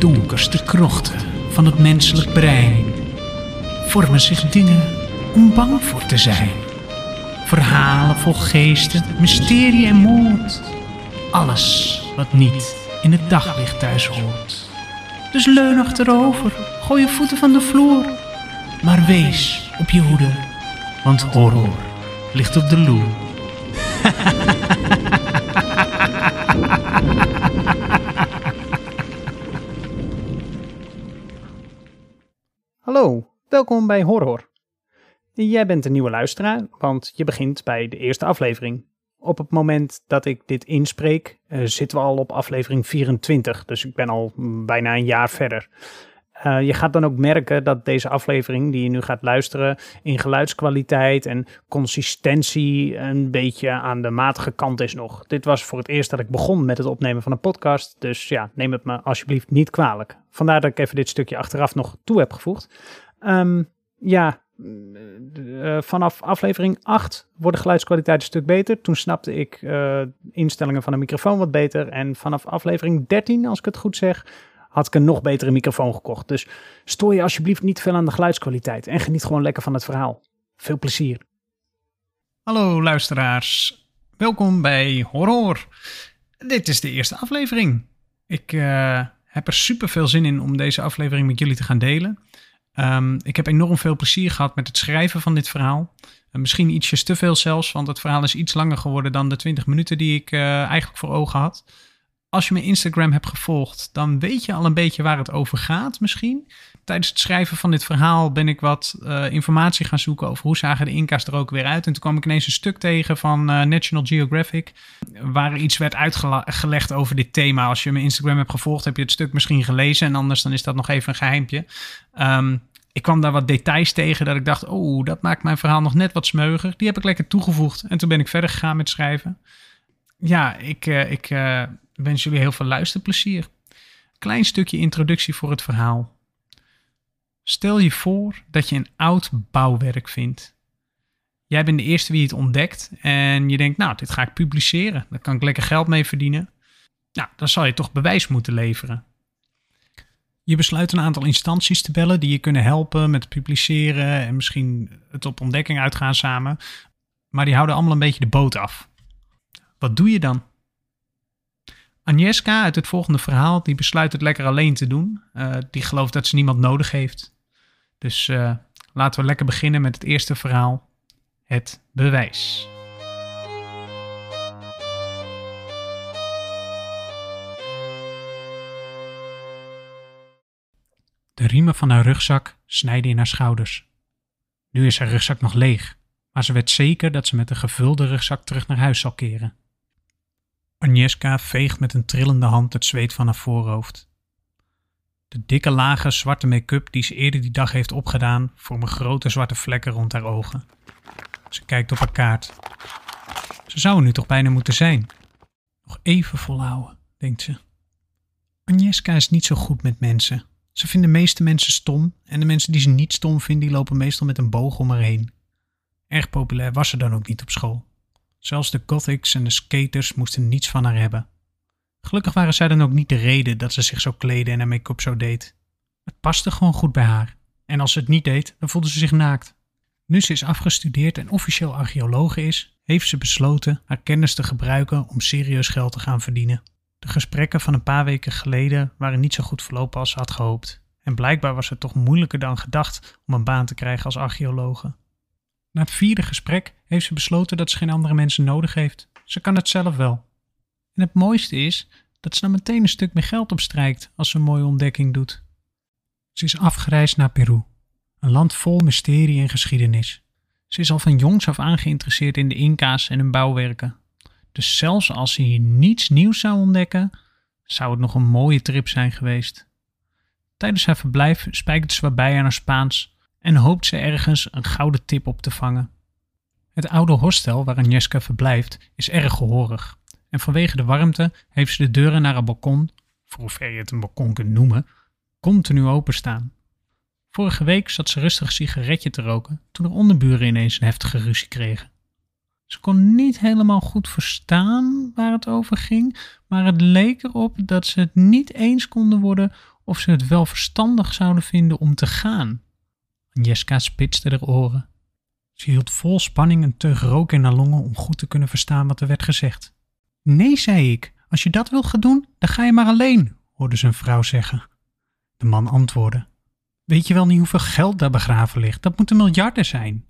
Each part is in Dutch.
donkerste krochten van het menselijk brein vormen zich dingen om bang voor te zijn. Verhalen vol geesten, mysterie en moord. Alles wat niet in het daglicht thuis hoort. Dus leun achterover, gooi je voeten van de vloer. Maar wees op je hoede, want horror ligt op de loer. welkom bij Horror. Jij bent een nieuwe luisteraar, want je begint bij de eerste aflevering. Op het moment dat ik dit inspreek, eh, zitten we al op aflevering 24, dus ik ben al mm, bijna een jaar verder. Eh, je gaat dan ook merken dat deze aflevering die je nu gaat luisteren in geluidskwaliteit en consistentie een beetje aan de matige kant is nog. Dit was voor het eerst dat ik begon met het opnemen van een podcast, dus ja, neem het me alsjeblieft niet kwalijk. Vandaar dat ik even dit stukje achteraf nog toe heb gevoegd. Ehm, ja, uh, vanaf aflevering 8 wordt de geluidskwaliteit een stuk beter. Toen snapte ik uh, instellingen van de microfoon wat beter. En vanaf aflevering 13, als ik het goed zeg, had ik een nog betere microfoon gekocht. Dus stoor je alsjeblieft niet veel aan de geluidskwaliteit en geniet gewoon lekker van het verhaal. Veel plezier. Hallo luisteraars, welkom bij Horror. Dit is de eerste aflevering. Ik uh, heb er super veel zin in om deze aflevering met jullie te gaan delen. Um, ik heb enorm veel plezier gehad met het schrijven van dit verhaal. Uh, misschien ietsjes te veel zelfs, want het verhaal is iets langer geworden dan de 20 minuten die ik uh, eigenlijk voor ogen had. Als je mijn Instagram hebt gevolgd, dan weet je al een beetje waar het over gaat misschien. Tijdens het schrijven van dit verhaal ben ik wat uh, informatie gaan zoeken over hoe zagen de Inca's er ook weer uit. En toen kwam ik ineens een stuk tegen van uh, National Geographic, waar iets werd uitgelegd over dit thema. Als je mijn Instagram hebt gevolgd, heb je het stuk misschien gelezen en anders dan is dat nog even een geheimpje. Um, ik kwam daar wat details tegen dat ik dacht, oh, dat maakt mijn verhaal nog net wat smeuiger. Die heb ik lekker toegevoegd en toen ben ik verder gegaan met schrijven. Ja, ik, uh, ik wens jullie heel veel luisterplezier. Klein stukje introductie voor het verhaal. Stel je voor dat je een oud bouwwerk vindt. Jij bent de eerste wie het ontdekt en je denkt, nou, dit ga ik publiceren. Daar kan ik lekker geld mee verdienen. Nou, dan zal je toch bewijs moeten leveren. Je besluit een aantal instanties te bellen die je kunnen helpen met publiceren en misschien het op ontdekking uitgaan samen. Maar die houden allemaal een beetje de boot af. Wat doe je dan? Agnieszka uit het volgende verhaal, die besluit het lekker alleen te doen. Uh, die gelooft dat ze niemand nodig heeft. Dus uh, laten we lekker beginnen met het eerste verhaal. Het bewijs. De riemen van haar rugzak snijden in haar schouders. Nu is haar rugzak nog leeg, maar ze weet zeker dat ze met een gevulde rugzak terug naar huis zal keren. Agnieszka veegt met een trillende hand het zweet van haar voorhoofd. De dikke lage zwarte make-up die ze eerder die dag heeft opgedaan vormen grote zwarte vlekken rond haar ogen. Ze kijkt op haar kaart. Ze zou er nu toch bijna moeten zijn. Nog even volhouden, denkt ze. Agnieszka is niet zo goed met mensen. Ze vindt de meeste mensen stom en de mensen die ze niet stom vinden, die lopen meestal met een boog om haar heen. Erg populair was ze dan ook niet op school. Zelfs de gothics en de skaters moesten niets van haar hebben. Gelukkig waren zij dan ook niet de reden dat ze zich zo kleden en haar make-up zo deed. Het paste gewoon goed bij haar. En als ze het niet deed, dan voelde ze zich naakt. Nu ze is afgestudeerd en officieel archeologe is, heeft ze besloten haar kennis te gebruiken om serieus geld te gaan verdienen. De gesprekken van een paar weken geleden waren niet zo goed verlopen als ze had gehoopt. En blijkbaar was het toch moeilijker dan gedacht om een baan te krijgen als archeologe. Na het vierde gesprek heeft ze besloten dat ze geen andere mensen nodig heeft. Ze kan het zelf wel. En het mooiste is dat ze dan meteen een stuk meer geld opstrijkt als ze een mooie ontdekking doet. Ze is afgereisd naar Peru, een land vol mysterie en geschiedenis. Ze is al van jongs af aan geïnteresseerd in de Inca's en hun bouwwerken. Dus zelfs als ze hier niets nieuws zou ontdekken, zou het nog een mooie trip zijn geweest. Tijdens haar verblijf spijkert ze wat aan haar Spaans en hoopt ze ergens een gouden tip op te vangen. Het oude hostel waar Agnieszka verblijft is erg gehoorig en vanwege de warmte heeft ze de deuren naar haar balkon, voor hoever je het een balkon kunt noemen, continu openstaan. Vorige week zat ze rustig een sigaretje te roken toen de onderburen ineens een heftige ruzie kregen. Ze kon niet helemaal goed verstaan waar het over ging, maar het leek erop dat ze het niet eens konden worden of ze het wel verstandig zouden vinden om te gaan. Agnieszka spitste haar oren. Ze hield vol spanning een teug rook in haar longen om goed te kunnen verstaan wat er werd gezegd. Nee, zei ik, als je dat wilt gaan doen, dan ga je maar alleen, hoorde zijn vrouw zeggen. De man antwoordde: Weet je wel niet hoeveel geld daar begraven ligt? Dat moeten miljarden zijn.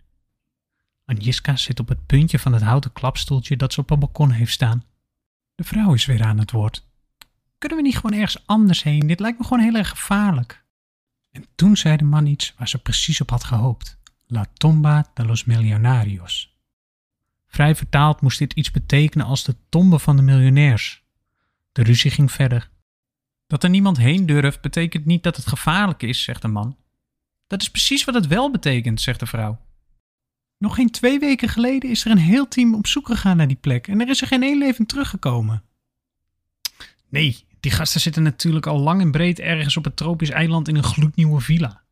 Agnieszka zit op het puntje van het houten klapstoeltje dat ze op het balkon heeft staan. De vrouw is weer aan het woord. Kunnen we niet gewoon ergens anders heen? Dit lijkt me gewoon heel erg gevaarlijk. En toen zei de man iets waar ze precies op had gehoopt. La tomba de los millonarios. Vrij vertaald moest dit iets betekenen als de tombe van de miljonairs. De ruzie ging verder. Dat er niemand heen durft betekent niet dat het gevaarlijk is, zegt de man. Dat is precies wat het wel betekent, zegt de vrouw. Nog geen twee weken geleden is er een heel team op zoek gegaan naar die plek en er is er geen één levend teruggekomen. Nee, die gasten zitten natuurlijk al lang en breed ergens op het tropisch eiland in een gloednieuwe villa.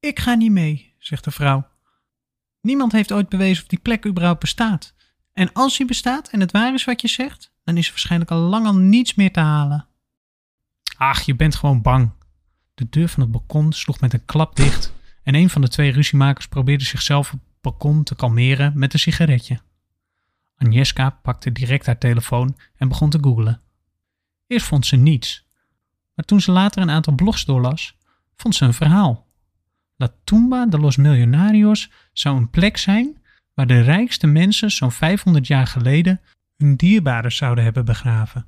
Ik ga niet mee, zegt de vrouw. Niemand heeft ooit bewezen of die plek überhaupt bestaat. En als die bestaat en het waar is wat je zegt, dan is er waarschijnlijk al lang al niets meer te halen. Ach, je bent gewoon bang. De deur van het balkon sloeg met een klap dicht en een van de twee ruziemakers probeerde zichzelf op het balkon te kalmeren met een sigaretje. Agnieszka pakte direct haar telefoon en begon te googlen. Eerst vond ze niets, maar toen ze later een aantal blogs doorlas, vond ze een verhaal. La Tumba de los Millonarios zou een plek zijn waar de rijkste mensen zo'n 500 jaar geleden hun dierbaren zouden hebben begraven.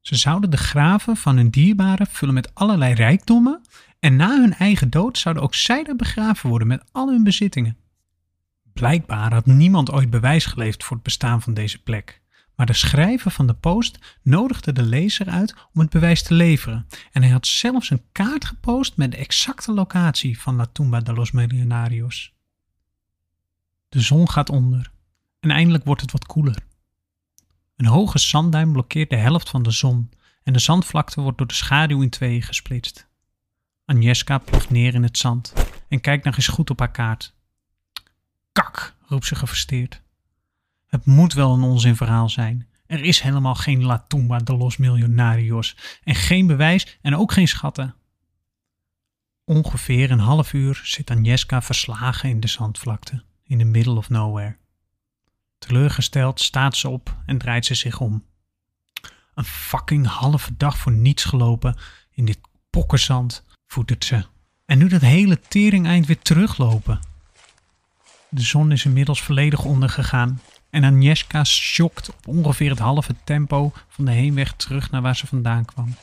Ze zouden de graven van hun dierbaren vullen met allerlei rijkdommen en na hun eigen dood zouden ook zij er begraven worden met al hun bezittingen. Blijkbaar had niemand ooit bewijs geleverd voor het bestaan van deze plek. Maar de schrijver van de post nodigde de lezer uit om het bewijs te leveren. En hij had zelfs een kaart gepost met de exacte locatie van La Tumba de los Millonarios. De zon gaat onder en eindelijk wordt het wat koeler. Een hoge zandduin blokkeert de helft van de zon en de zandvlakte wordt door de schaduw in tweeën gesplitst. Agnieszka ploft neer in het zand en kijkt nog eens goed op haar kaart. Kak, roept ze gefrustreerd. Het moet wel een onzinverhaal zijn. Er is helemaal geen La Tumba de los Millonarios en geen bewijs en ook geen schatten. Ongeveer een half uur zit Agnieszka verslagen in de zandvlakte, in the middle of nowhere. Teleurgesteld staat ze op en draait ze zich om. Een fucking halve dag voor niets gelopen in dit pokkerzand, voetert ze. En nu dat hele teringeind weer teruglopen. De zon is inmiddels volledig ondergegaan en Agnieszka schokt op ongeveer het halve tempo van de heenweg terug naar waar ze vandaan kwam.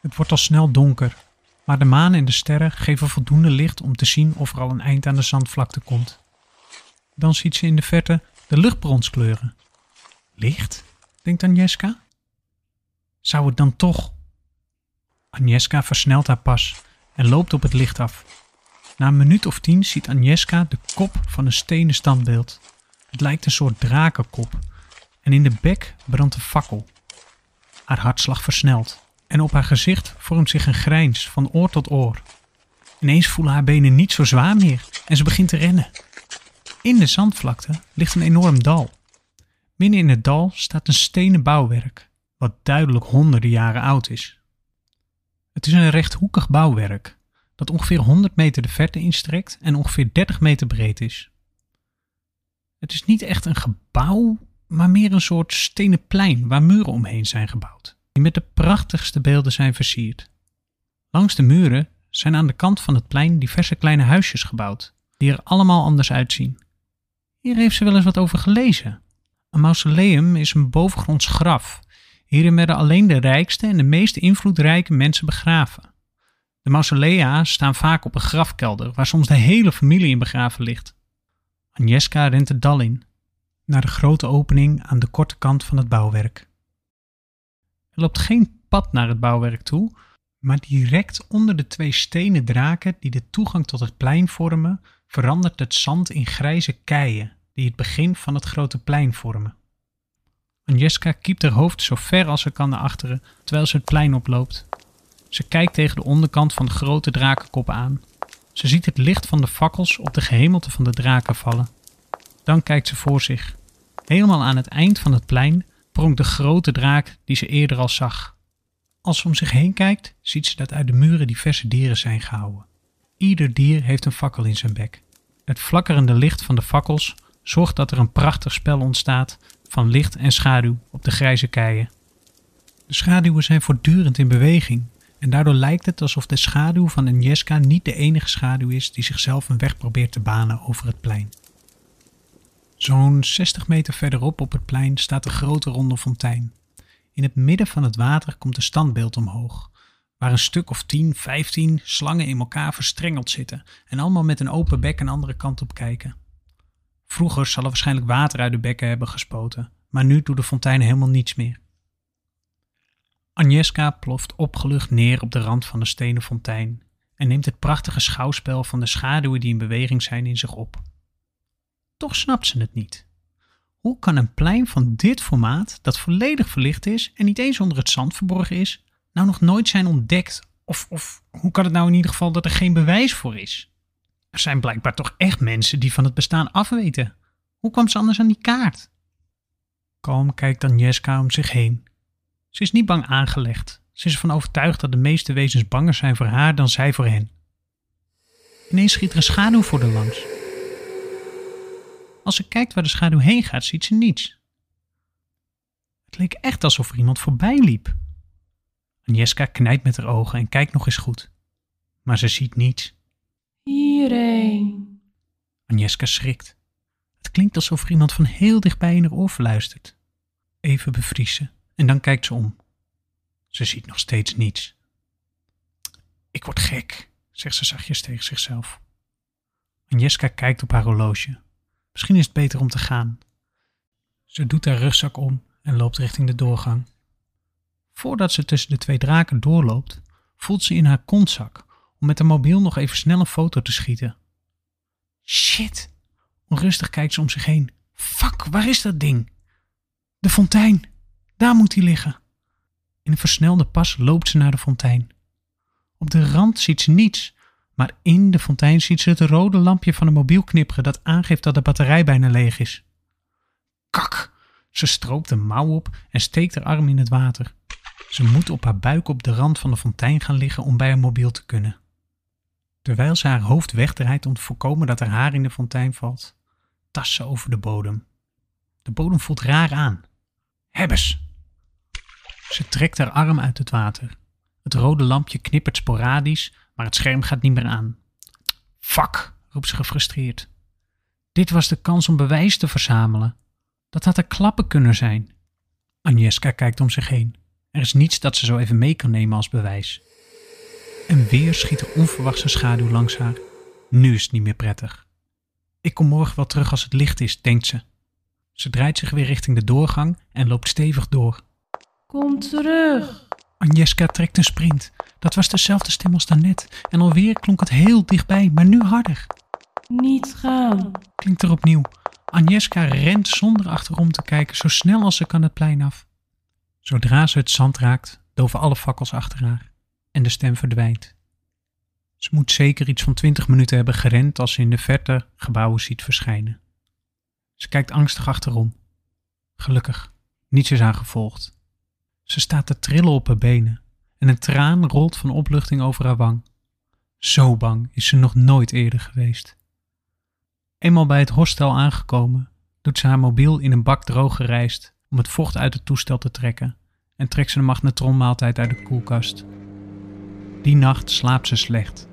Het wordt al snel donker, maar de maan en de sterren geven voldoende licht om te zien of er al een eind aan de zandvlakte komt. Dan ziet ze in de verte de lucht kleuren. Licht? denkt Agnieszka. Zou het dan toch? Agnieszka versnelt haar pas en loopt op het licht af. Na een minuut of tien ziet Agnieszka de kop van een stenen standbeeld. Het lijkt een soort drakenkop en in de bek brandt een fakkel. Haar hartslag versnelt en op haar gezicht vormt zich een grijns van oor tot oor. Ineens voelen haar benen niet zo zwaar meer en ze begint te rennen. In de zandvlakte ligt een enorm dal. Midden in het dal staat een stenen bouwwerk, wat duidelijk honderden jaren oud is. Het is een rechthoekig bouwwerk dat ongeveer 100 meter de verte instrekt en ongeveer 30 meter breed is. Het is niet echt een gebouw, maar meer een soort stenen plein waar muren omheen zijn gebouwd, die met de prachtigste beelden zijn versierd. Langs de muren zijn aan de kant van het plein diverse kleine huisjes gebouwd, die er allemaal anders uitzien. Hier heeft ze wel eens wat over gelezen. Een mausoleum is een bovengronds graf. Hierin werden alleen de rijkste en de meest invloedrijke mensen begraven. De mausolea staan vaak op een grafkelder, waar soms de hele familie in begraven ligt. Agnieszka rent het dal in, naar de grote opening aan de korte kant van het bouwwerk. Er loopt geen pad naar het bouwwerk toe, maar direct onder de twee stenen draken die de toegang tot het plein vormen, verandert het zand in grijze keien die het begin van het grote plein vormen. Agnieszka kiept haar hoofd zo ver als ze kan naar achteren terwijl ze het plein oploopt. Ze kijkt tegen de onderkant van de grote drakenkop aan. Ze ziet het licht van de fakkels op de gehemelte van de draken vallen. Dan kijkt ze voor zich. Helemaal aan het eind van het plein pronkt de grote draak die ze eerder al zag. Als ze om zich heen kijkt, ziet ze dat uit de muren diverse dieren zijn gehouden. Ieder dier heeft een fakkel in zijn bek. Het flakkerende licht van de fakkels zorgt dat er een prachtig spel ontstaat van licht en schaduw op de grijze keien. De schaduwen zijn voortdurend in beweging en daardoor lijkt het alsof de schaduw van Agnieszka niet de enige schaduw is die zichzelf een weg probeert te banen over het plein. Zo'n 60 meter verderop op het plein staat een grote ronde fontein. In het midden van het water komt een standbeeld omhoog, waar een stuk of 10, 15 slangen in elkaar verstrengeld zitten en allemaal met een open bek een andere kant op kijken. Vroeger zal er waarschijnlijk water uit de bekken hebben gespoten, maar nu doet de fontein helemaal niets meer. Agnieszka ploft opgelucht neer op de rand van de stenen fontein en neemt het prachtige schouwspel van de schaduwen die in beweging zijn in zich op. Toch snapt ze het niet. Hoe kan een plein van dit formaat, dat volledig verlicht is en niet eens onder het zand verborgen is, nou nog nooit zijn ontdekt? Of, of hoe kan het nou in ieder geval dat er geen bewijs voor is? Er zijn blijkbaar toch echt mensen die van het bestaan afweten. Hoe kwam ze anders aan die kaart? Kalm kijkt Agnieszka om zich heen. Ze is niet bang aangelegd. Ze is ervan overtuigd dat de meeste wezens banger zijn voor haar dan zij voor hen. Ineens schiet er een schaduw voor de langs. Als ze kijkt waar de schaduw heen gaat, ziet ze niets. Het leek echt alsof er iemand voorbij liep. Agnieszka knijpt met haar ogen en kijkt nog eens goed. Maar ze ziet niets. Hierheen. Agnieszka schrikt. Het klinkt alsof er iemand van heel dichtbij in haar oor fluistert. Even bevriezen en dan kijkt ze om. Ze ziet nog steeds niets. Ik word gek, zegt ze zachtjes tegen zichzelf. Agnieszka kijkt op haar horloge. Misschien is het beter om te gaan. Ze doet haar rugzak om en loopt richting de doorgang. Voordat ze tussen de twee draken doorloopt, voelt ze in haar kontzak om met de mobiel nog even snel een foto te schieten. Shit! Onrustig kijkt ze om zich heen. Fuck, waar is dat ding? De fontein! Daar moet hij liggen. In een versnelde pas loopt ze naar de fontein. Op de rand ziet ze niets, maar in de fontein ziet ze het rode lampje van een mobiel knipperen dat aangeeft dat de batterij bijna leeg is. Kak! Ze stroopt een mouw op en steekt haar arm in het water. Ze moet op haar buik op de rand van de fontein gaan liggen om bij haar mobiel te kunnen. Terwijl ze haar hoofd wegdraait om te voorkomen dat haar haar in de fontein valt, tast ze over de bodem. De bodem voelt raar aan. Hebbes! Ze trekt haar arm uit het water. Het rode lampje knippert sporadisch, maar het scherm gaat niet meer aan. Fuck, roept ze gefrustreerd. Dit was de kans om bewijs te verzamelen. Dat had er klappen kunnen zijn. Agnieszka kijkt om zich heen. Er is niets dat ze zo even mee kan nemen als bewijs. En weer schiet er onverwachts een schaduw langs haar. Nu is het niet meer prettig. Ik kom morgen wel terug als het licht is, denkt ze. Ze draait zich weer richting de doorgang en loopt stevig door. Kom terug. Agnieszka trekt een sprint. Dat was dezelfde stem als daarnet. En alweer klonk het heel dichtbij, maar nu harder. Niet gaan. Klinkt er opnieuw. Agnieszka rent zonder achterom te kijken zo snel als ze kan het plein af. Zodra ze het zand raakt, doven alle fakkels achter haar en de stem verdwijnt. Ze moet zeker iets van twintig minuten hebben gerend als ze in de verte gebouwen ziet verschijnen. Ze kijkt angstig achterom. Gelukkig, niets is haar gevolgd. Ze staat te trillen op haar benen en een traan rolt van opluchting over haar wang. Zo bang is ze nog nooit eerder geweest. Eenmaal bij het hostel aangekomen, doet ze haar mobiel in een bak droog gerijst om het vocht uit het toestel te trekken en trekt ze een magnetronmaaltijd uit de koelkast. Die nacht slaapt ze slecht.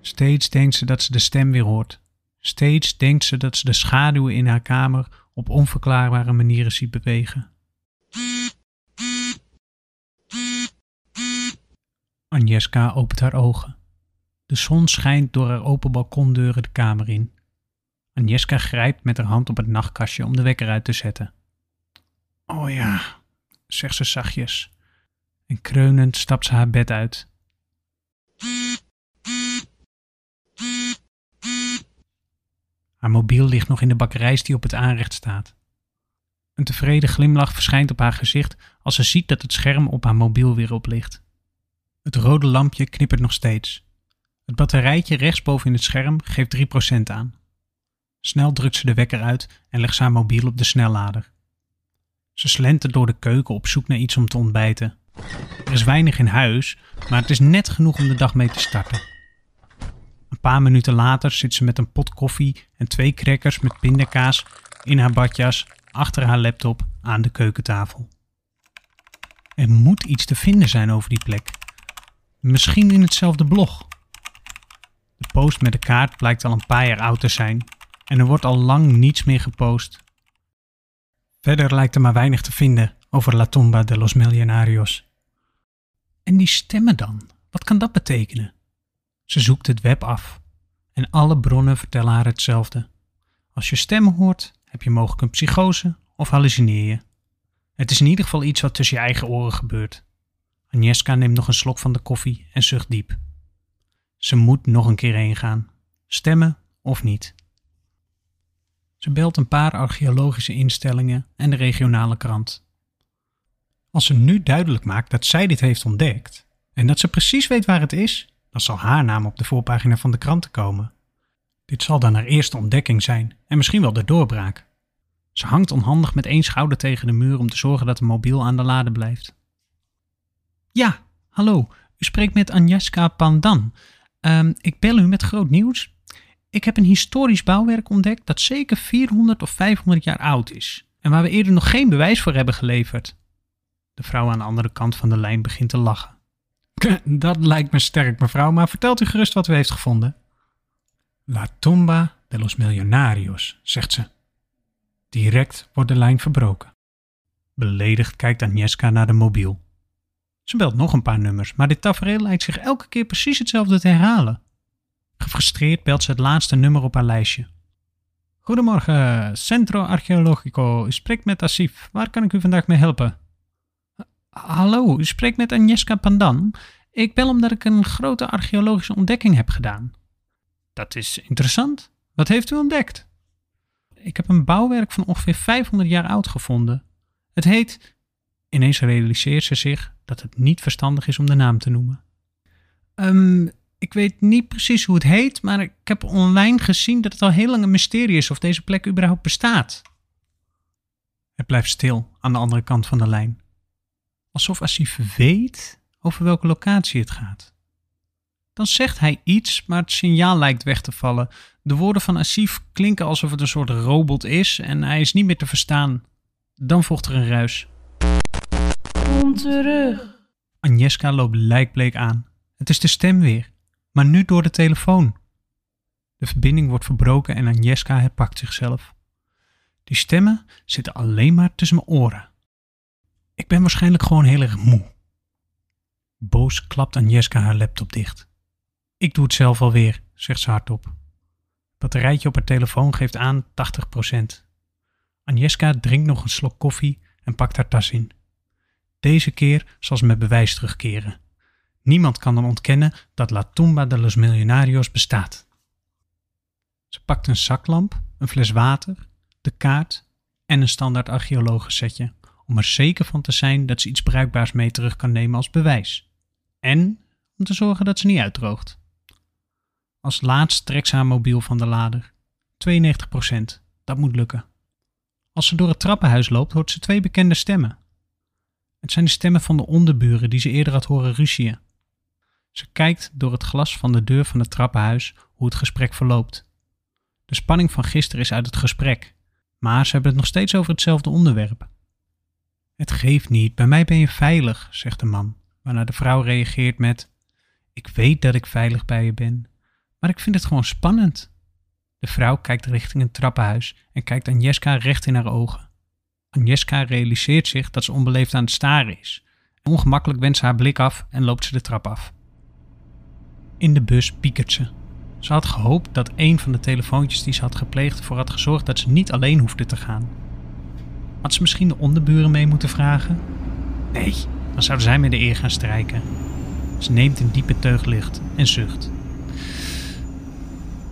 Steeds denkt ze dat ze de stem weer hoort. Steeds denkt ze dat ze de schaduwen in haar kamer op onverklaarbare manieren ziet bewegen. Agnieszka opent haar ogen. De zon schijnt door haar open balkondeuren de kamer in. Agnieszka grijpt met haar hand op het nachtkastje om de wekker uit te zetten. Oh ja, zegt ze zachtjes. En kreunend stapt ze haar bed uit. Haar mobiel ligt nog in de bakkerijs die op het aanrecht staat. Een tevreden glimlach verschijnt op haar gezicht als ze ziet dat het scherm op haar mobiel weer oplicht. Het rode lampje knippert nog steeds. Het batterijtje rechtsboven in het scherm geeft 3% aan. Snel drukt ze de wekker uit en legt haar mobiel op de snellader. Ze slentert door de keuken op zoek naar iets om te ontbijten. is weinig in huis, maar het is net genoeg om de dag mee te starten. Een paar minuten later zit ze met een pot koffie en twee crackers met pindakaas in haar badjas achter haar laptop aan de keukentafel. Er moet iets te vinden zijn over die plek. Misschien in hetzelfde blog. De post met de kaart blijkt al een paar jaar oud te zijn en er wordt al lang niets meer gepost. Verder lijkt er maar weinig te vinden over La Tumba de los Millonarios. En die stemmen dan? Wat kan dat betekenen? Ze zoekt het web af en alle bronnen vertellen haar hetzelfde. Als je stemmen hoort, heb je mogelijk een psychose of hallucineer je. Het is in ieder geval iets wat tussen je eigen oren gebeurt. Agnieszka neemt nog een slok van de koffie en zucht diep. Ze moet nog een keer heen gaan. Stemmen of niet. Ze belt een paar archeologische instellingen en de regionale krant. Als ze nu duidelijk maakt dat zij dit heeft ontdekt en dat ze precies weet waar het is, dan zal haar naam op de voorpagina van de kranten komen. Dit zal dan haar eerste ontdekking zijn en misschien wel de doorbraak. Ze hangt onhandig met één schouder tegen de muur om te zorgen dat de mobiel aan de lade blijft. Ja, hallo, u spreekt met Agnieszka Pandan. Ehm, ik bel u met groot nieuws. Ik heb een historisch bouwwerk ontdekt dat zeker 400 of 500 jaar oud is en waar we eerder nog geen bewijs voor hebben geleverd. De vrouw aan de andere kant van de lijn begint te lachen. Dat lijkt me sterk, mevrouw, maar vertelt u gerust wat u heeft gevonden. La tumba de los millonarios, zegt ze. Direct wordt de lijn verbroken. Beledigd kijkt Agnieszka naar de mobiel. Ze belt nog een paar nummers, maar dit tafereel lijkt zich elke keer precies hetzelfde te herhalen. Gefrustreerd belt ze het laatste nummer op haar lijstje. Goedemorgen, Centro Archeologico. U spreekt met Asif. Waar kan ik u vandaag mee helpen? Hallo, u spreekt met Agnieszka Pandan. Ik bel omdat ik een grote archeologische ontdekking heb gedaan. Dat is interessant. Wat heeft u ontdekt? Ik heb een bouwwerk van ongeveer 500 jaar oud gevonden. Het heet. Ineens realiseert ze zich dat het niet verstandig is om de naam te noemen. Um, ik weet niet precies hoe het heet, maar ik heb online gezien dat het al heel lang een mysterie is of deze plek überhaupt bestaat. Het blijft stil aan de andere kant van de lijn. Alsof Asif weet over welke locatie het gaat. Dan zegt hij iets, maar het signaal lijkt weg te vallen. De woorden van Asif klinken alsof het een soort robot is en hij is niet meer te verstaan. Dan volgt er een ruis. Kom terug. Agnieszka loopt lijkbleek aan. Het is de stem weer, maar nu door de telefoon. De verbinding wordt verbroken en Agnieszka herpakt zichzelf. Die stemmen zitten alleen maar tussen mijn oren. Ik ben waarschijnlijk gewoon heel erg moe. Boos klapt Agnieszka haar laptop dicht. Ik doe het zelf alweer, zegt ze hardop. Het batterijtje op haar telefoon geeft aan 80%. Agnieszka drinkt nog een slok koffie en pakt haar tas in. Deze keer zal ze met bewijs terugkeren. Niemand kan dan ontkennen dat La Tumba de los Millonarios bestaat. Ze pakt een zaklamp, een fles water, de kaart en een standaard archeologensetje om er zeker van te zijn dat ze iets bruikbaars mee terug kan nemen als bewijs. En om te zorgen dat ze niet uitdroogt. Als laatst trekt ze haar mobiel van de lader. 92%, dat moet lukken. Als ze door het trappenhuis loopt, hoort ze twee bekende stemmen. Het zijn de stemmen van de onderburen die ze eerder had horen ruzien. Ze kijkt door het glas van de deur van het trappenhuis hoe het gesprek verloopt. De spanning van gisteren is uit het gesprek, maar ze hebben het nog steeds over hetzelfde onderwerp. Het geeft niet, bij mij ben je veilig, zegt de man, waarna de vrouw reageert met: Ik weet dat ik veilig bij je ben, maar ik vind het gewoon spannend. De vrouw kijkt richting het trappenhuis en kijkt Agnieszka recht in haar ogen. Agnieszka realiseert zich dat ze onbeleefd aan het staren is. Ongemakkelijk wendt ze haar blik af en loopt ze de trap af. In de bus piekert ze. Ze had gehoopt dat een van de telefoontjes die ze had gepleegd ervoor had gezorgd dat ze niet alleen hoefde te gaan. Had ze misschien de onderburen mee moeten vragen? Nee, dan zouden zij met de eer gaan strijken. Ze neemt een diepe teug licht en zucht.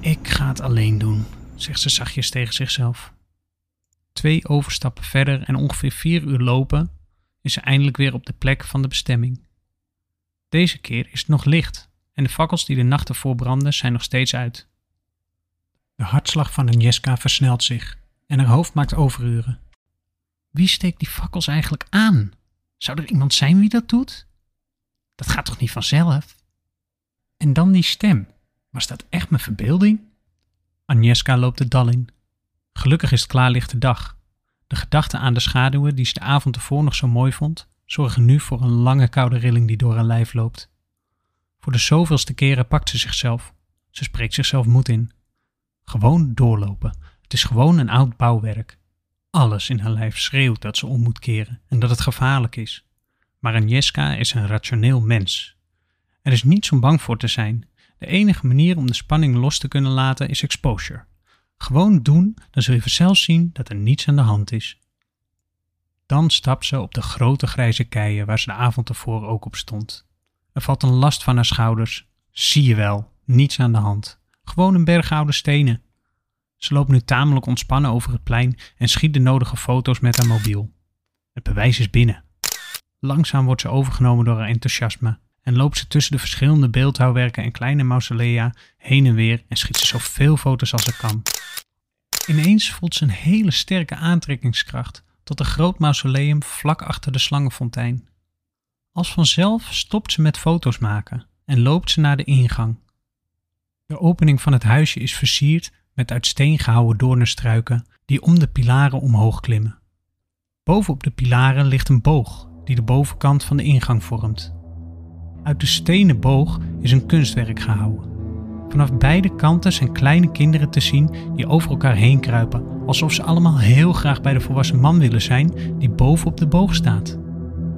Ik ga het alleen doen, zegt ze zachtjes tegen zichzelf. Twee overstappen verder en ongeveer vier uur lopen is ze eindelijk weer op de plek van de bestemming. Deze keer is het nog licht en de fakkels die de nacht ervoor brandden zijn nog steeds uit. De hartslag van Agnieszka versnelt zich en haar hoofd maakt overuren. Wie steekt die fakkels eigenlijk aan? Zou er iemand zijn wie dat doet? Dat gaat toch niet vanzelf? En dan die stem. Was dat echt mijn verbeelding? Agnieszka loopt de dal in. Gelukkig is het klaarlichte dag. De gedachte aan de schaduwen die ze de avond ervoor nog zo mooi vond, zorgen nu voor een lange koude rilling die door haar lijf loopt. Voor de zoveelste keren pakt ze zichzelf. Ze spreekt zichzelf moed in. Gewoon doorlopen. Het is gewoon een oud bouwwerk. Alles in haar lijf schreeuwt dat ze om moet keren en dat het gevaarlijk is. Maar Agnieszka is een rationeel mens. Er is niets om bang voor te zijn. De enige manier om de spanning los te kunnen laten is exposure. Gewoon doen, dan zul je vanzelf zien dat er niets aan de hand is. Dan stapt ze op de grote grijze keien waar ze de avond ervoor ook op stond. Er valt een last van haar schouders. Zie je wel, niets aan de hand. Gewoon een berg oude stenen. Ze loopt nu tamelijk ontspannen over het plein en schiet de nodige foto's met haar mobiel. Het bewijs is binnen. Langzaam wordt ze overgenomen door haar enthousiasme en loopt ze tussen de verschillende beeldhouwwerken en kleine mausolea heen en weer en schiet ze zoveel foto's als ze kan. Ineens voelt ze een hele sterke aantrekkingskracht tot een groot mausoleum vlak achter de slangenfontein. Als vanzelf stopt ze met foto's maken en loopt ze naar de ingang. De opening van het huisje is versierd met uit steen gehouwen doornenstruiken die om de pilaren omhoog klimmen. Bovenop de pilaren ligt een boog die de bovenkant van de ingang vormt. Uit de stenen boog is een kunstwerk gehouden. Vanaf beide kanten zijn kleine kinderen te zien die over elkaar heen kruipen, alsof ze allemaal heel graag bij de volwassen man willen zijn die bovenop de boog staat.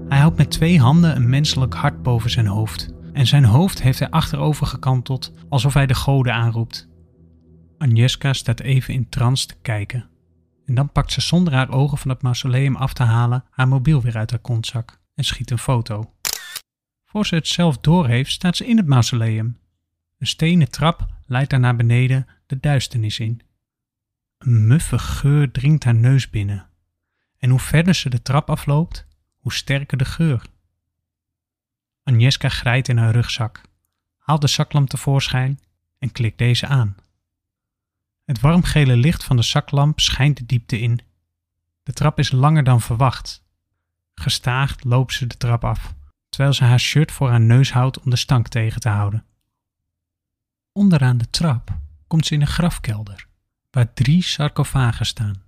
Hij houdt met twee handen een menselijk hart boven zijn hoofd en zijn hoofd heeft hij achterover gekanteld alsof hij de goden aanroept. Agnieszka staat even in trance te kijken. En dan pakt ze zonder haar ogen van het mausoleum af te halen haar mobiel weer uit haar kontzak en schiet een foto. Voor ze het zelf doorheeft, staat ze in het mausoleum. Een stenen trap leidt haar naar beneden de duisternis in. Een muffe geur dringt haar neus binnen. En hoe verder ze de trap afloopt, hoe sterker de geur. Agnieszka grijpt in haar rugzak, haalt de zaklamp tevoorschijn en klikt deze aan. Het warmgele licht van de zaklamp schijnt de diepte in. De trap is langer dan verwacht. Gestaagd loopt ze de trap af, terwijl ze haar shirt voor haar neus houdt om de stank tegen te houden. Onderaan de trap komt ze in een grafkelder, waar drie sarcofagen staan.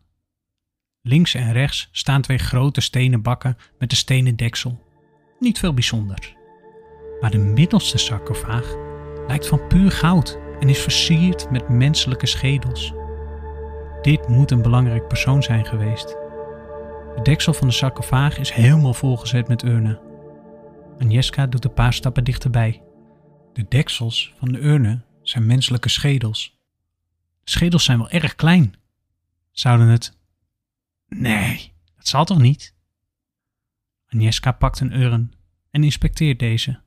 Links en rechts staan twee grote stenen bakken met een stenen deksel. Niet veel bijzonders. Maar de middelste sarcofaag lijkt van puur goud en is versierd met menselijke schedels. Dit moet een belangrijk persoon zijn geweest. De deksel van de sarcofaag is helemaal volgezet met urnen. Agnieszka doet een paar stappen dichterbij. De deksels van de urnen zijn menselijke schedels. De schedels zijn wel erg klein. Zouden het... Nee, dat zal toch niet? Agnieszka pakt een urn en inspecteert deze.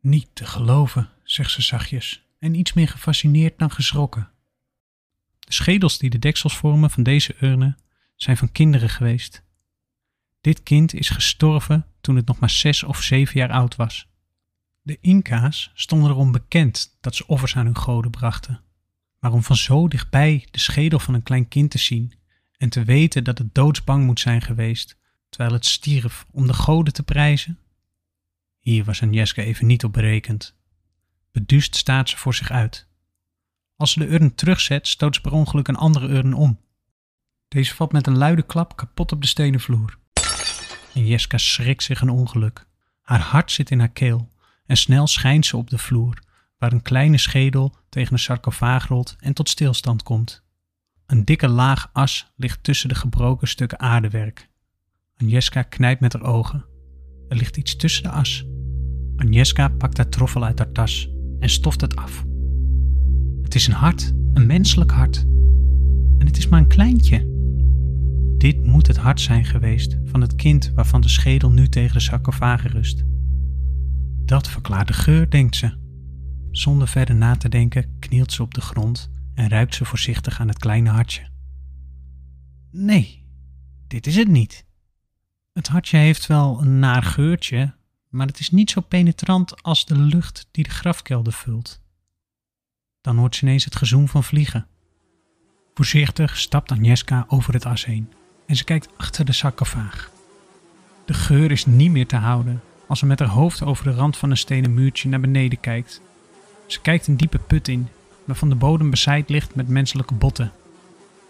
Niet te geloven, zegt ze zachtjes en iets meer gefascineerd dan geschrokken. De schedels die de deksels vormen van deze urnen zijn van kinderen geweest. Dit kind is gestorven toen het nog maar zes of zeven jaar oud was. De Inca's stonden erom bekend dat ze offers aan hun goden brachten. Maar om van zo dichtbij de schedel van een klein kind te zien en te weten dat het doodsbang moet zijn geweest terwijl het stierf om de goden te prijzen, hier was Agnieszka even niet op berekend. Beduust staat ze voor zich uit. Als ze de urn terugzet, stoot ze per ongeluk een andere urn om. Deze valt met een luide klap kapot op de stenen vloer. Agnieszka schrikt zich een ongeluk. Haar hart zit in haar keel en snel schijnt ze op de vloer, waar een kleine schedel tegen een sarcofaag rolt en tot stilstand komt. Een dikke laag as ligt tussen de gebroken stukken aardewerk. Agnieszka knijpt met haar ogen. Er ligt iets tussen de as. Agnieszka pakt haar troffel uit haar tas en stoft het af. Het is een hart, een menselijk hart. En het is maar een kleintje. Dit moet het hart zijn geweest van het kind waarvan de schedel nu tegen de sarcofaag rust. Dat verklaart de geur, denkt ze. Zonder verder na te denken knielt ze op de grond en ruikt ze voorzichtig aan het kleine hartje. Nee, dit is het niet. Het hartje heeft wel een naar geurtje, maar het is niet zo penetrant als de lucht die de grafkelder vult. Dan hoort ze ineens het gezoem van vliegen. Voorzichtig stapt Agnieszka over het as heen en ze kijkt achter de sarcofaag. De geur is niet meer te houden als ze met haar hoofd over de rand van een stenen muurtje naar beneden kijkt. Ze kijkt een diepe put in, waarvan de bodem bezaaid ligt met menselijke botten.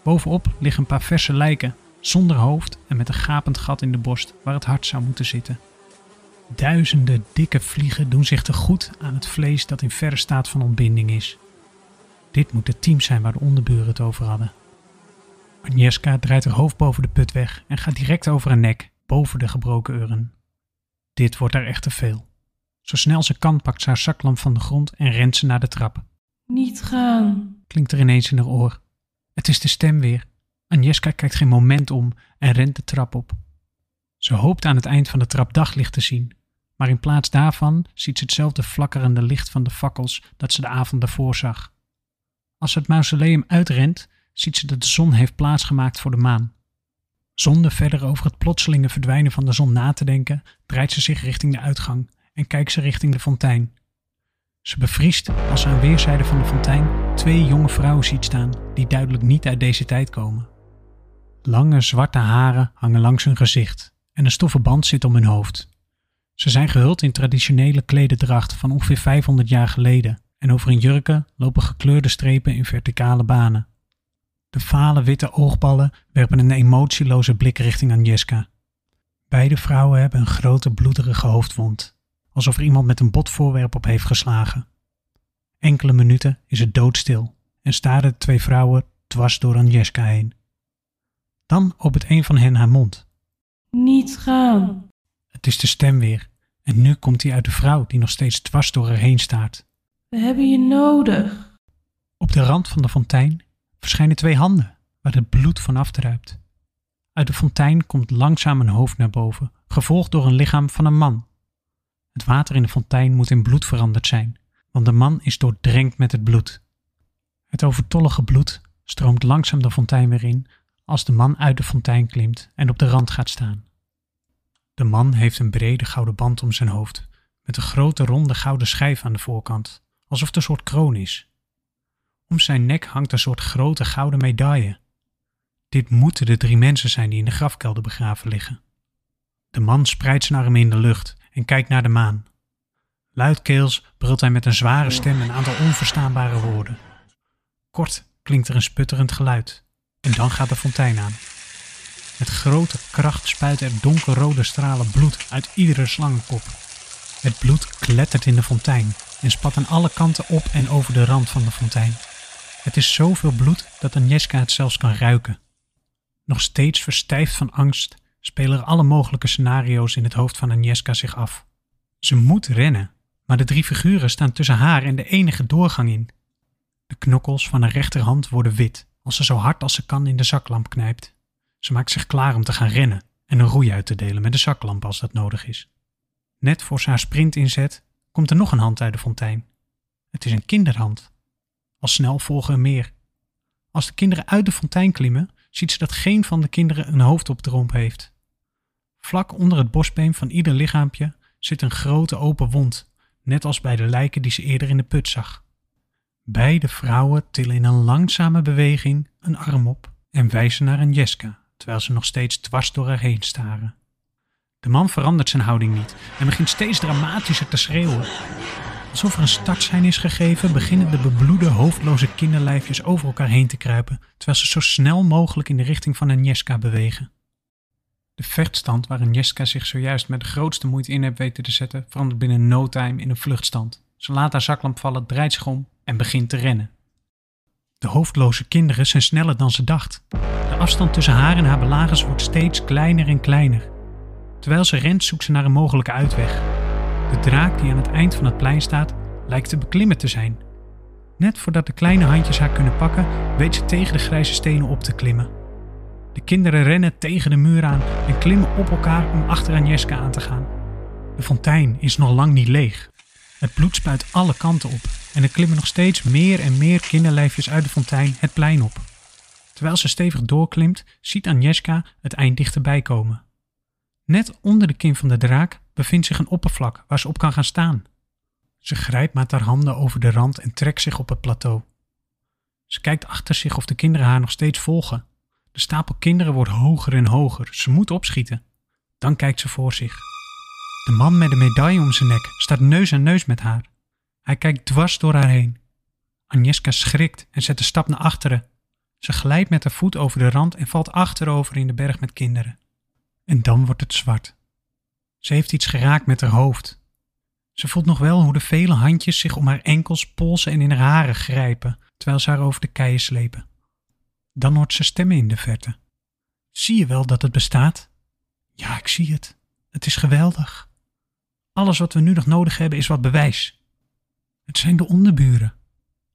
Bovenop liggen een paar verse lijken, zonder hoofd en met een gapend gat in de borst waar het hart zou moeten zitten. Duizenden dikke vliegen doen zich te goed aan het vlees dat in verre staat van ontbinding is. Dit moet het team zijn waar de onderburen het over hadden. Agnieszka draait haar hoofd boven de put weg en gaat direct over haar nek, boven de gebroken urn. Dit wordt haar echt te veel. Zo snel ze kan pakt ze haar zaklamp van de grond en rent ze naar de trap. Niet gaan. Klinkt er ineens in haar oor. Het is de stem weer. Agnieszka kijkt geen moment om en rent de trap op. Ze hoopt aan het eind van de trap daglicht te zien, maar in plaats daarvan ziet ze hetzelfde flakkerende licht van de fakkels dat ze de avond daarvoor zag. Als ze het mausoleum uitrent, ziet ze dat de zon heeft plaatsgemaakt voor de maan. Zonder verder over het plotselinge verdwijnen van de zon na te denken, draait ze zich richting de uitgang en kijkt ze richting de fontein. Ze bevriest als ze aan weerszijden van de fontein twee jonge vrouwen ziet staan die duidelijk niet uit deze tijd komen. Lange zwarte haren hangen langs hun gezicht en een stoffen band zit om hun hoofd. Ze zijn gehuld in traditionele klededracht van ongeveer 500 jaar geleden en over hun jurken lopen gekleurde strepen in verticale banen. De vale witte oogballen werpen een emotieloze blik richting Agnieszka. Beide vrouwen hebben een grote bloederige hoofdwond, alsof er iemand met een botvoorwerp op heeft geslagen. Enkele minuten is het doodstil en staren de twee vrouwen dwars door Agnieszka heen. Dan opent een van hen haar mond. Niet gaan. Het is de stem weer en nu komt hij uit de vrouw die nog steeds dwars door haar heen staart. We hebben je nodig. Op de rand van de fontein verschijnen twee handen waar het bloed van afdruipt. Uit de fontein komt langzaam een hoofd naar boven, gevolgd door een lichaam van een man. Het water in de fontein moet in bloed veranderd zijn, want de man is doordrenkt met het bloed. Het overtollige bloed stroomt langzaam de fontein weer in als de man uit de fontein klimt en op de rand gaat staan. De man heeft een brede gouden band om zijn hoofd, met een grote ronde gouden schijf aan de voorkant, alsof het een soort kroon is. Om zijn nek hangt een soort grote gouden medaille. Dit moeten de drie mensen zijn die in de grafkelder begraven liggen. De man spreidt zijn armen in de lucht en kijkt naar de maan. Luidkeels brult hij met een zware stem een aantal onverstaanbare woorden. Kort klinkt er een sputterend geluid en dan gaat de fontein aan. Met grote kracht spuiten er donkerrode stralen bloed uit iedere slangenkop. Het bloed klettert in de fontein en spat aan alle kanten op en over de rand van de fontein. Het is zoveel bloed dat Agnieszka het zelfs kan ruiken. Nog steeds verstijfd van angst spelen alle mogelijke scenario's in het hoofd van Agnieszka zich af. Ze moet rennen, maar de drie figuren staan tussen haar en de enige doorgang in. De knokkels van haar rechterhand worden wit als ze zo hard als ze kan in de zaklamp knijpt. Ze maakt zich klaar om te gaan rennen en een roei uit te delen met de zaklamp als dat nodig is. Net voor ze haar sprint inzet, komt er nog een hand uit de fontein. Het is een kinderhand. Al snel volgen er meer. Als de kinderen uit de fontein klimmen, ziet ze dat geen van de kinderen een hoofd op de heeft. Vlak onder het borstbeen van ieder lichaampje zit een grote open wond, net als bij de lijken die ze eerder in de put zag. Beide vrouwen tillen in een langzame beweging een arm op en wijzen naar een Jeska, terwijl ze nog steeds dwars door haar heen staren. De man verandert zijn houding niet en begint steeds dramatischer te schreeuwen. Alsof er een startsein is gegeven, beginnen de bebloede, hoofdloze kinderlijfjes over elkaar heen te kruipen, terwijl ze zo snel mogelijk in de richting van Agnieszka bewegen. De vechtstand waar Agnieszka zich zojuist met de grootste moeite in heeft weten te zetten, verandert binnen no time in een vluchtstand. Ze laat haar zaklamp vallen, draait zich om en begint te rennen. De hoofdloze kinderen zijn sneller dan ze dacht. De afstand tussen haar en haar belagers wordt steeds kleiner en kleiner. Terwijl ze rent, zoekt ze naar een mogelijke uitweg. De draak die aan het eind van het plein staat, lijkt te beklimmen te zijn. Net voordat de kleine handjes haar kunnen pakken, weet ze tegen de grijze stenen op te klimmen. De kinderen rennen tegen de muur aan en klimmen op elkaar om achter Agnieszka aan te gaan. De fontein is nog lang niet leeg. Het bloed spuit alle kanten op en er klimmen nog steeds meer en meer kinderlijfjes uit de fontein het plein op. Terwijl ze stevig doorklimt, ziet Agnieszka het eind dichterbij komen. Net onder de kin van de draak bevindt zich een oppervlak waar ze op kan gaan staan. Ze grijpt met haar handen over de rand en trekt zich op het plateau. Ze kijkt achter zich of de kinderen haar nog steeds volgen. De stapel kinderen wordt hoger en hoger. Ze moet opschieten. Dan kijkt ze voor zich. De man met de medaille om zijn nek staat neus aan neus met haar. Hij kijkt dwars door haar heen. Agnieszka schrikt en zet een stap naar achteren. Ze glijdt met haar voet over de rand en valt achterover in de berg met kinderen. En dan wordt het zwart. Ze heeft iets geraakt met haar hoofd. Ze voelt nog wel hoe de vele handjes zich om haar enkels, polsen en in haar haren grijpen, terwijl ze haar over de keien slepen. Dan hoort ze stemmen in de verte. Zie je wel dat het bestaat? Ja, ik zie het. Het is geweldig. Alles wat we nu nog nodig hebben is wat bewijs. Het zijn de onderburen.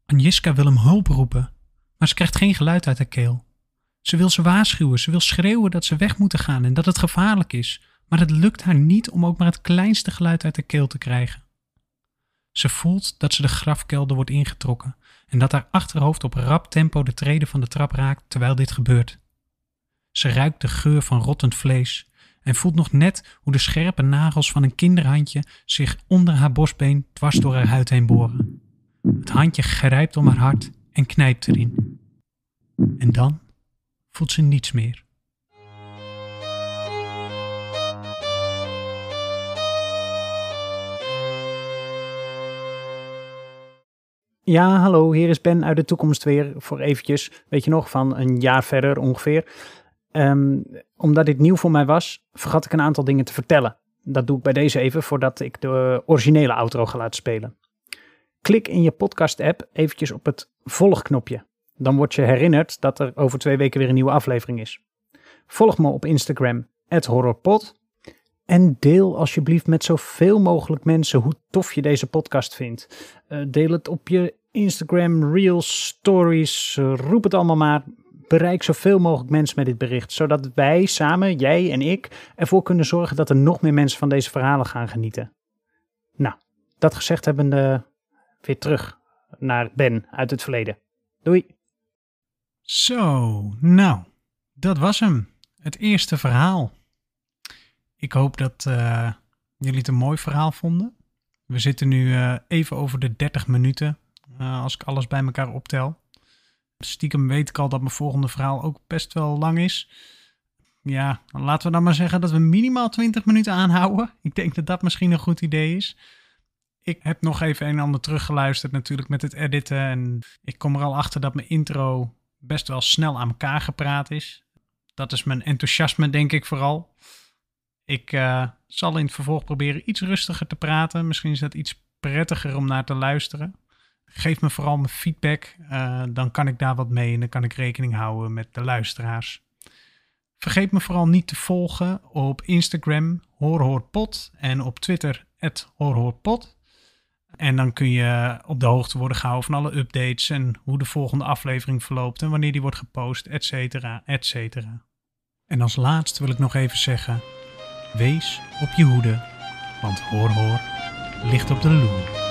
Agnieszka wil hem hulp roepen, maar ze krijgt geen geluid uit haar keel. Ze wil ze waarschuwen, ze wil schreeuwen dat ze weg moeten gaan en dat het gevaarlijk is, maar het lukt haar niet om ook maar het kleinste geluid uit haar keel te krijgen. Ze voelt dat ze de grafkelder wordt ingetrokken en dat haar achterhoofd op rap tempo de treden van de trap raakt terwijl dit gebeurt. Ze ruikt de geur van rottend vlees en voelt nog net hoe de scherpe nagels van een kinderhandje zich onder haar borstbeen dwars door haar huid heen boren. Het handje grijpt om haar hart en knijpt erin. En dan voelt ze niets meer. Ja, hallo, hier is Ben uit de toekomst weer voor eventjes, weet je nog, van een jaar verder ongeveer. Ehm, omdat dit nieuw voor mij was, vergat ik een aantal dingen te vertellen. Dat doe ik bij deze even voordat ik de originele outro ga laten spelen. Klik in je podcast-app eventjes op het volgknopje. Dan word je herinnerd dat er over twee weken weer een nieuwe aflevering is. Volg me op Instagram, horrorpod. En deel alsjeblieft met zoveel mogelijk mensen hoe tof je deze podcast vindt. Uh, deel het op je Instagram, Reels, Stories, uh, roep het allemaal maar. Bereik zoveel mogelijk mensen met dit bericht, zodat wij samen, jij en ik, ervoor kunnen zorgen dat er nog meer mensen van deze verhalen gaan genieten. Nou, dat gezegd hebbende, weer terug naar Ben uit het verleden. Doei! Zo, nou, dat was hem. Het eerste verhaal. Ik hoop dat uh, jullie het een mooi verhaal vonden. We zitten nu uh, even over de 30 minuten, uh, als ik alles bij elkaar optel. Stiekem weet ik al dat mijn volgende verhaal ook best wel lang is. Ja, laten we dan maar zeggen dat we minimaal 20 minuten aanhouden. Ik denk dat dat misschien een goed idee is. Ik heb nog even een en ander teruggeluisterd natuurlijk met het editen. En ik kom er al achter dat mijn intro best wel snel aan elkaar gepraat is. Dat is mijn enthousiasme, denk ik vooral. Ik uh, zal in het vervolg proberen iets rustiger te praten. Misschien is dat iets prettiger om naar te luisteren. Geef me vooral mijn feedback. Uh, dan kan ik daar wat mee en dan kan ik rekening houden met de luisteraars. Vergeet me vooral niet te volgen op Instagram Horhoorpot en op Twitter Horhoorpot. En dan kun je op de hoogte worden gehouden van alle updates en hoe de volgende aflevering verloopt en wanneer die wordt gepost, et cetera, et cetera. En als laatste wil ik nog even zeggen, wees op je hoede, want hoor hoor ligt op de loer.